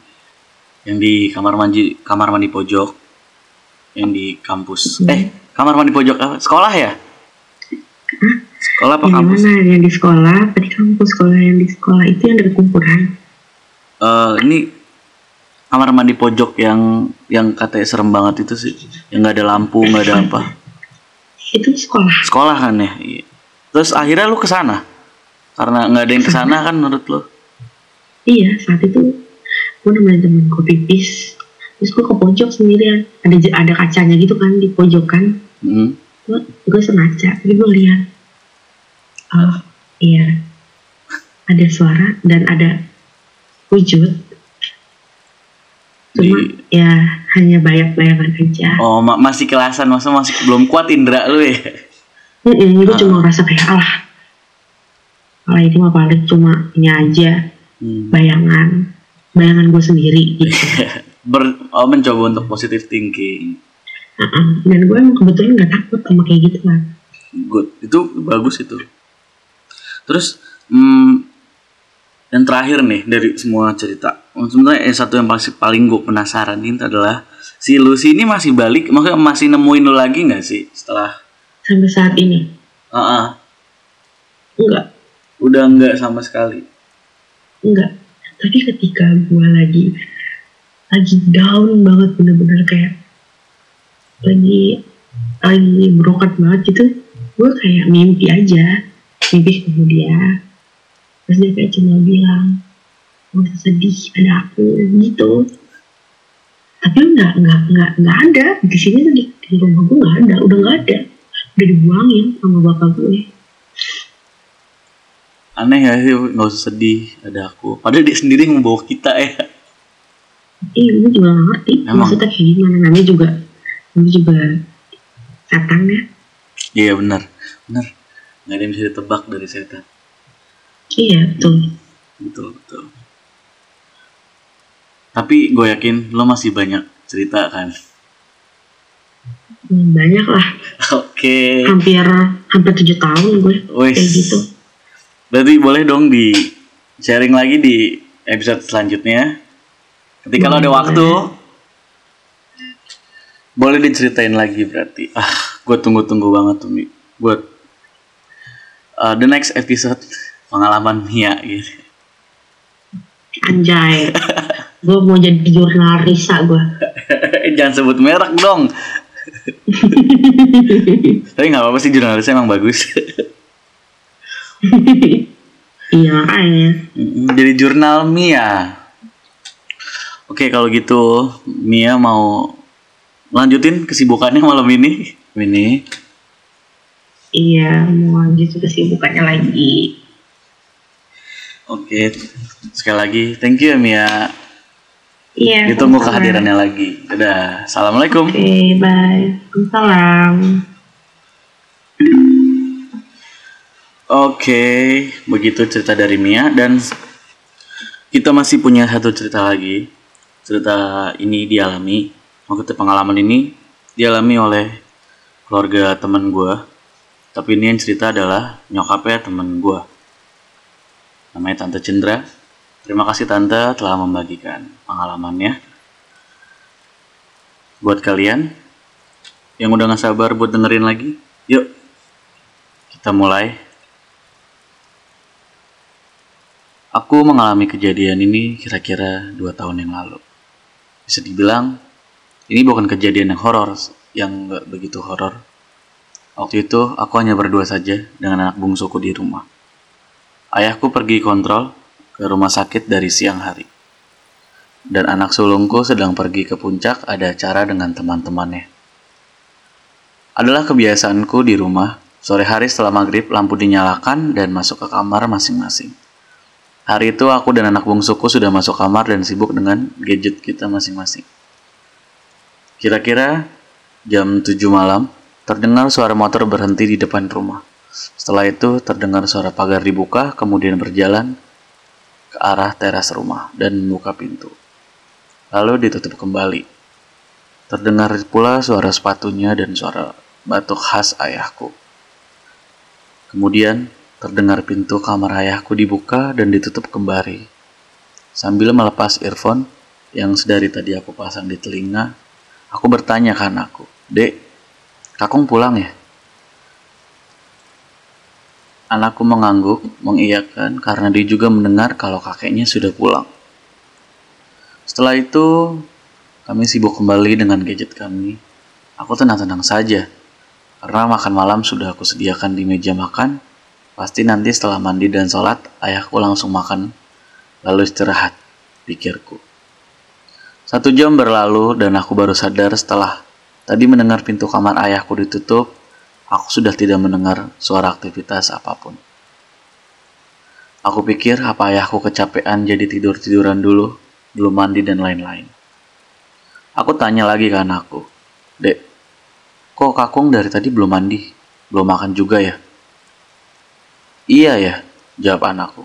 yang di kamar mandi kamar mandi pojok yang di kampus. Hmm. Eh kamar mandi pojok apa? Sekolah ya? Sekolah apa yang kampus? mana yang di sekolah? Apa di kampus sekolah yang di sekolah. Itu yang dari kumpulan Eh ini kamar mandi pojok yang yang katanya serem banget itu sih. Yang nggak ada lampu nggak ada apa. Itu sekolah. Sekolah kan ya? Iya. terus akhirnya lu ke sana karena nggak ada yang ke sana kan menurut lu? Iya saat itu gue nemenin temen gue pipis. Terus gue ke pojok sendirian. Ada ada kacanya gitu kan di pojokan Hmm. gue gue sengaja jadi gue lihat. Oh iya. Ada suara dan ada wujud. Cuma Di- ya hanya bayang-bayangan aja. Oh ma- masih kelasan masa masih belum kuat indra lu ya? Mm gue Ah. cuma ngerasa kayak alah alah ini mah paling cuma ini aja. Hmm. bayangan bayangan gue sendiri gitu. Ber, oh, mencoba untuk positive thinking Uh-uh. dan gue emang kebetulan nggak takut sama kayak gitu kan good. Itu bagus itu. Terus hmm, yang terakhir nih dari semua cerita. Sebenarnya yang satu yang paling paling gue penasaran ini adalah si Lucy ini masih balik, maksudnya masih nemuin lu lagi nggak sih setelah? sampai saat ini? Ah, enggak udah nggak sama sekali. enggak tapi ketika gue lagi lagi down banget bener-bener kayak lagi lagi broken banget gitu gue kayak mimpi aja mimpi ketemu dia terus dia kayak cuma bilang gak usah sedih ada aku gitu tapi nggak nggak nggak nggak ada di sini tuh di, di rumah gue nggak ada udah nggak ada udah dibuangin sama bapak gue Aneh ya sih, nggak usah sedih, ada aku. Padahal dia sendiri yang membawa kita ya. Iya, gue juga gak ngerti. Emang. Maksudnya kayak gimana? Namanya juga, namanya juga setan ya. Iya benar, benar. Nggak ada yang bisa ditebak dari setan. Iya, betul. Betul betul. Tapi gue yakin lo masih banyak cerita kan. Hmm, Banyak lah. Oke. Hampir, hampir tujuh tahun gue Wes. kayak gitu. Berarti boleh dong di sharing lagi di episode selanjutnya. Ketika lo ada waktu, boleh diceritain lagi berarti. Ah, gue tunggu-tunggu banget tuh, Mi. Buat uh, the next episode pengalaman Mia gitu. Anjay. gue mau jadi jurnal Risa gue. Jangan sebut merek dong. Tapi nggak apa-apa sih jurnalisnya emang bagus. iya makanya. Jadi jurnal Mia. Oke kalau gitu Mia mau lanjutin kesibukannya malam ini. Ini. Iya, mau lanjut kesibukannya lagi. Oke. Sekali lagi thank you ya Mia. Iya. Ditunggu sama-sama. kehadirannya lagi. Dadah. Assalamualaikum. Oke, bye. Salam. Oke, begitu cerita dari Mia dan kita masih punya satu cerita lagi. Cerita ini dialami, maksudnya pengalaman ini dialami oleh keluarga teman gue. Tapi ini yang cerita adalah nyokapnya teman gue. Namanya Tante Cendra. Terima kasih Tante telah membagikan pengalamannya. Buat kalian yang udah gak sabar buat dengerin lagi, yuk kita mulai. Aku mengalami kejadian ini kira-kira dua tahun yang lalu. Bisa dibilang, ini bukan kejadian yang horor, yang nggak begitu horor. Waktu itu, aku hanya berdua saja dengan anak bungsuku di rumah. Ayahku pergi kontrol ke rumah sakit dari siang hari. Dan anak sulungku sedang pergi ke puncak ada acara dengan teman-temannya. Adalah kebiasaanku di rumah, sore hari setelah maghrib lampu dinyalakan dan masuk ke kamar masing-masing. Hari itu aku dan anak bungsuku sudah masuk kamar dan sibuk dengan gadget kita masing-masing. Kira-kira jam 7 malam, terdengar suara motor berhenti di depan rumah. Setelah itu terdengar suara pagar dibuka, kemudian berjalan ke arah teras rumah dan membuka pintu. Lalu ditutup kembali. Terdengar pula suara sepatunya dan suara batuk khas ayahku. Kemudian terdengar pintu kamar ayahku dibuka dan ditutup kembali. Sambil melepas earphone yang sedari tadi aku pasang di telinga, aku bertanya ke anakku, Dek, kakung pulang ya? Anakku mengangguk, mengiyakan karena dia juga mendengar kalau kakeknya sudah pulang. Setelah itu, kami sibuk kembali dengan gadget kami. Aku tenang-tenang saja, karena makan malam sudah aku sediakan di meja makan. Pasti nanti setelah mandi dan sholat, ayahku langsung makan, lalu istirahat, pikirku. Satu jam berlalu dan aku baru sadar setelah tadi mendengar pintu kamar ayahku ditutup, aku sudah tidak mendengar suara aktivitas apa pun. Aku pikir apa ayahku kecapean jadi tidur-tiduran dulu, belum mandi dan lain-lain. Aku tanya lagi ke anakku, Dek, kok kakung dari tadi belum mandi? Belum makan juga ya? Iya ya, jawab anakku.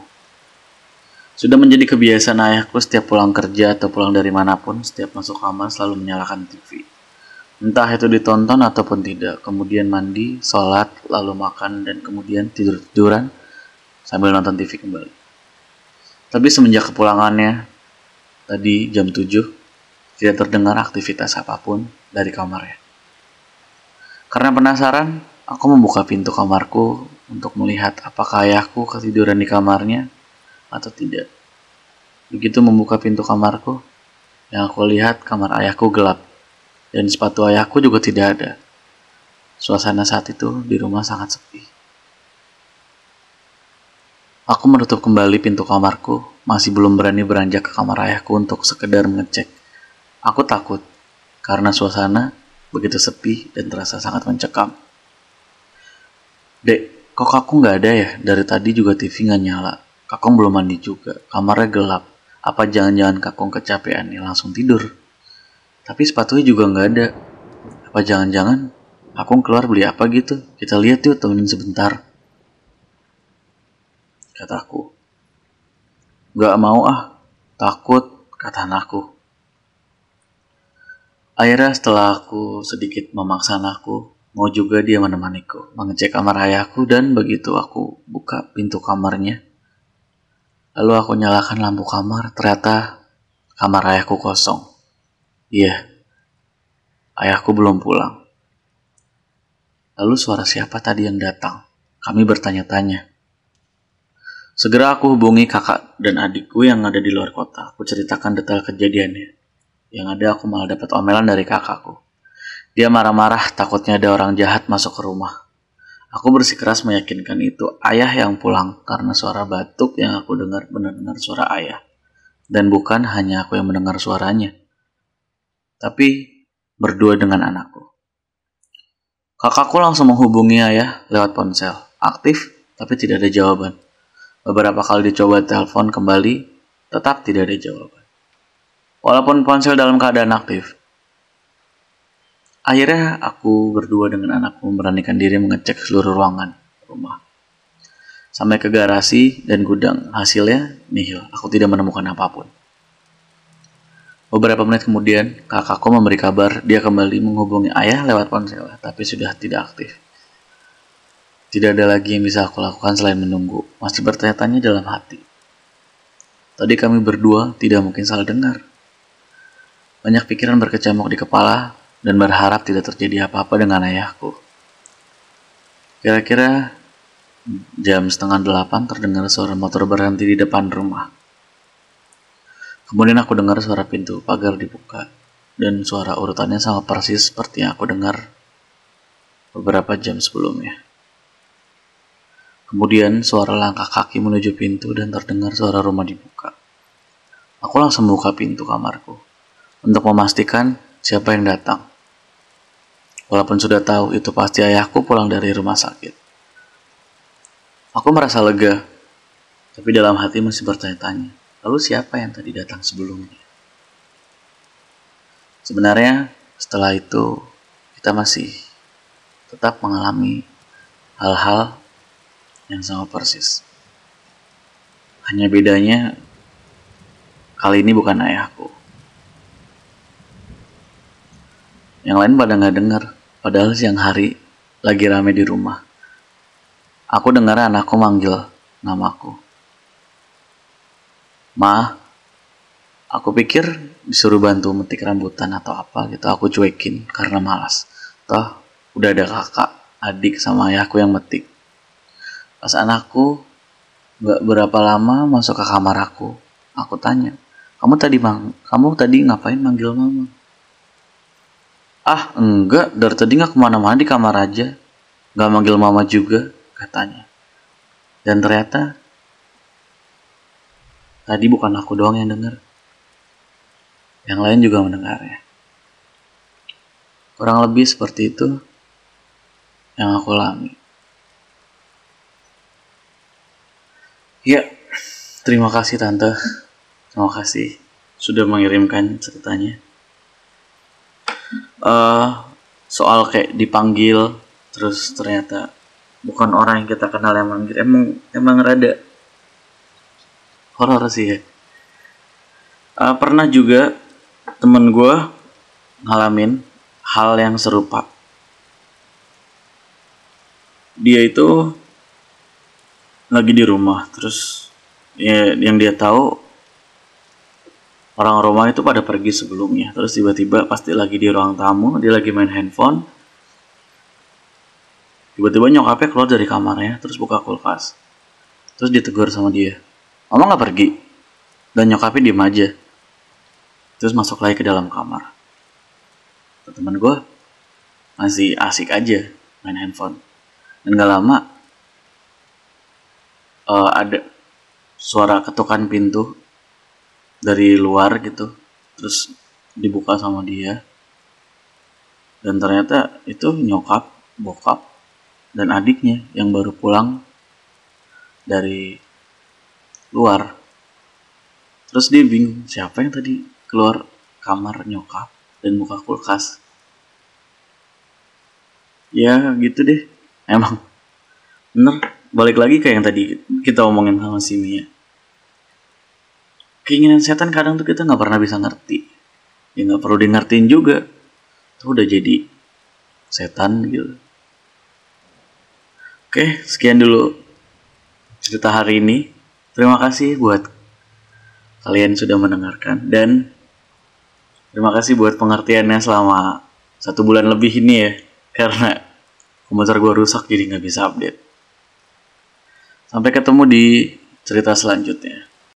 Sudah menjadi kebiasaan ayahku setiap pulang kerja atau pulang dari mana pun, setiap masuk kamar selalu menyalakan TV. Entah itu ditonton ataupun tidak, kemudian mandi, sholat, lalu makan, dan kemudian tidur-tiduran sambil nonton TV kembali. Tapi semenjak kepulangannya, tadi jam 7 tidak terdengar aktivitas apa pun dari kamarnya. Karena penasaran, aku membuka pintu kamarku untuk melihat apakah ayahku ketiduran di kamarnya atau tidak. Begitu membuka pintu kamarku, yang aku lihat kamar ayahku gelap dan sepatu ayahku juga tidak ada. Suasana saat itu di rumah sangat sepi. Aku menutup kembali pintu kamarku, masih belum berani beranjak ke kamar ayahku untuk sekedar mengecek. Aku takut, karena suasana begitu sepi dan terasa sangat mencekam. Dek, kok aku nggak ada ya? Dari tadi juga TV nggak nyala. Kakong belum mandi juga, kamarnya gelap. Apa jangan-jangan kakong kecapean nih langsung tidur? Tapi sepatunya juga nggak ada. Apa jangan-jangan kakong keluar beli apa gitu? Kita lihat yuk temenin sebentar kataku. Gak mau ah, takut, kata anakku. Akhirnya setelah aku sedikit memaksa anakku, mau juga dia menemaniku, mengecek kamar ayahku dan begitu aku buka pintu kamarnya. Lalu aku nyalakan lampu kamar, ternyata kamar ayahku kosong. Iya, ayahku belum pulang. Lalu suara siapa tadi yang datang? Kami bertanya-tanya. Segera aku hubungi kakak dan adikku yang ada di luar kota. Aku ceritakan detail kejadiannya. Yang ada aku malah dapat omelan dari kakakku. Dia marah-marah takutnya ada orang jahat masuk ke rumah. Aku bersikeras meyakinkan itu ayah yang pulang karena suara batuk yang aku dengar benar-benar suara ayah. Dan bukan hanya aku yang mendengar suaranya. Tapi berdua dengan anakku. Kakakku langsung menghubungi ayah lewat ponsel. Aktif, tapi tidak ada jawaban. Beberapa kali dicoba telepon kembali, tetap tidak ada jawaban. Walaupun ponsel dalam keadaan aktif. Akhirnya aku berdua dengan anakku memberanikan diri mengecek seluruh ruangan rumah. Sampai ke garasi dan gudang, hasilnya nihil. Aku tidak menemukan apa pun. Beberapa menit kemudian, kakakku memberi kabar dia kembali menghubungi ayah lewat ponsel, tapi sudah tidak aktif. Tidak ada lagi yang bisa aku lakukan selain menunggu, masih bertanya-tanya dalam hati. Tadi kami berdua tidak mungkin salah dengar. Banyak pikiran berkecamuk di kepala dan berharap tidak terjadi apa-apa dengan ayahku. Kira-kira jam setengah delapan terdengar suara motor berhenti di depan rumah. Kemudian aku dengar suara pintu pagar dibuka dan suara urutannya sama persis seperti yang aku dengar beberapa jam sebelumnya. Kemudian suara langkah kaki menuju pintu dan terdengar suara rumah dibuka. Aku langsung membuka pintu kamarku untuk memastikan siapa yang datang. Walaupun sudah tahu itu pasti ayahku pulang dari rumah sakit. Aku merasa lega, tapi dalam hati masih bertanya-tanya, lalu siapa yang tadi datang sebelumnya? Sebenarnya setelah itu kita masih tetap mengalami hal-hal yang sama persis. Hanya bedanya kali ini bukan ayahku. Yang lain pada nggak dengar, padahal siang hari lagi rame di rumah. Aku dengar anakku manggil namaku. Ma, aku pikir disuruh bantu metik rambutan atau apa gitu. Aku cuekin karena malas. Toh udah ada kakak, adik sama ayahku yang metik. Pas anakku gak berapa lama masuk ke kamar aku, aku tanya, kamu tadi mang, kamu tadi ngapain manggil mama? Ah enggak, dari tadi nggak ke mana-mana di kamar aja, nggak manggil mama juga, katanya. Dan ternyata tadi bukan aku doang yang dengar, yang lain juga mendengar ya. Kurang lebih seperti itu yang aku alami. Ya, terima kasih tante. Terima kasih sudah mengirimkan ceritanya. Uh, soal kayak dipanggil terus ternyata bukan orang yang kita kenal yang manggil emang emang rada horor sih ya. Uh, pernah juga temen gue ngalamin hal yang serupa. Dia itu lagi di rumah terus ya yang dia tahu orang rumah itu pada pergi sebelumnya. Terus tiba-tiba pasti lagi di ruang tamu dia lagi main handphone. Tiba-tiba nyokapnya keluar dari kamarnya terus buka kulkas. Terus ditegur sama dia mama nggak pergi? Dan nyokapnya diem aja. Terus masuk lagi ke dalam kamar. Teman gue masih asik aja main handphone. Dan gak lama uh, ada suara ketukan pintu dari luar gitu terus dibuka sama dia. Dan ternyata itu nyokap bokap dan adiknya yang baru pulang dari luar. Terus dia bingung siapa yang tadi keluar kamar nyokap dan buka kulkas? Ya gitu deh. Emang bener. Balik lagi kayak yang tadi kita omongin sama si Mia keinginan setan kadang tuh kita nggak pernah bisa ngerti. Ya nggak perlu di ngertiin juga. Tuh udah jadi setan gitu. Oke sekian dulu cerita hari ini. Terima kasih buat kalian sudah mendengarkan. Dan terima kasih buat pengertiannya selama satu bulan lebih ini ya. Karena komputer gue rusak jadi nggak bisa update. Sampai ketemu di cerita selanjutnya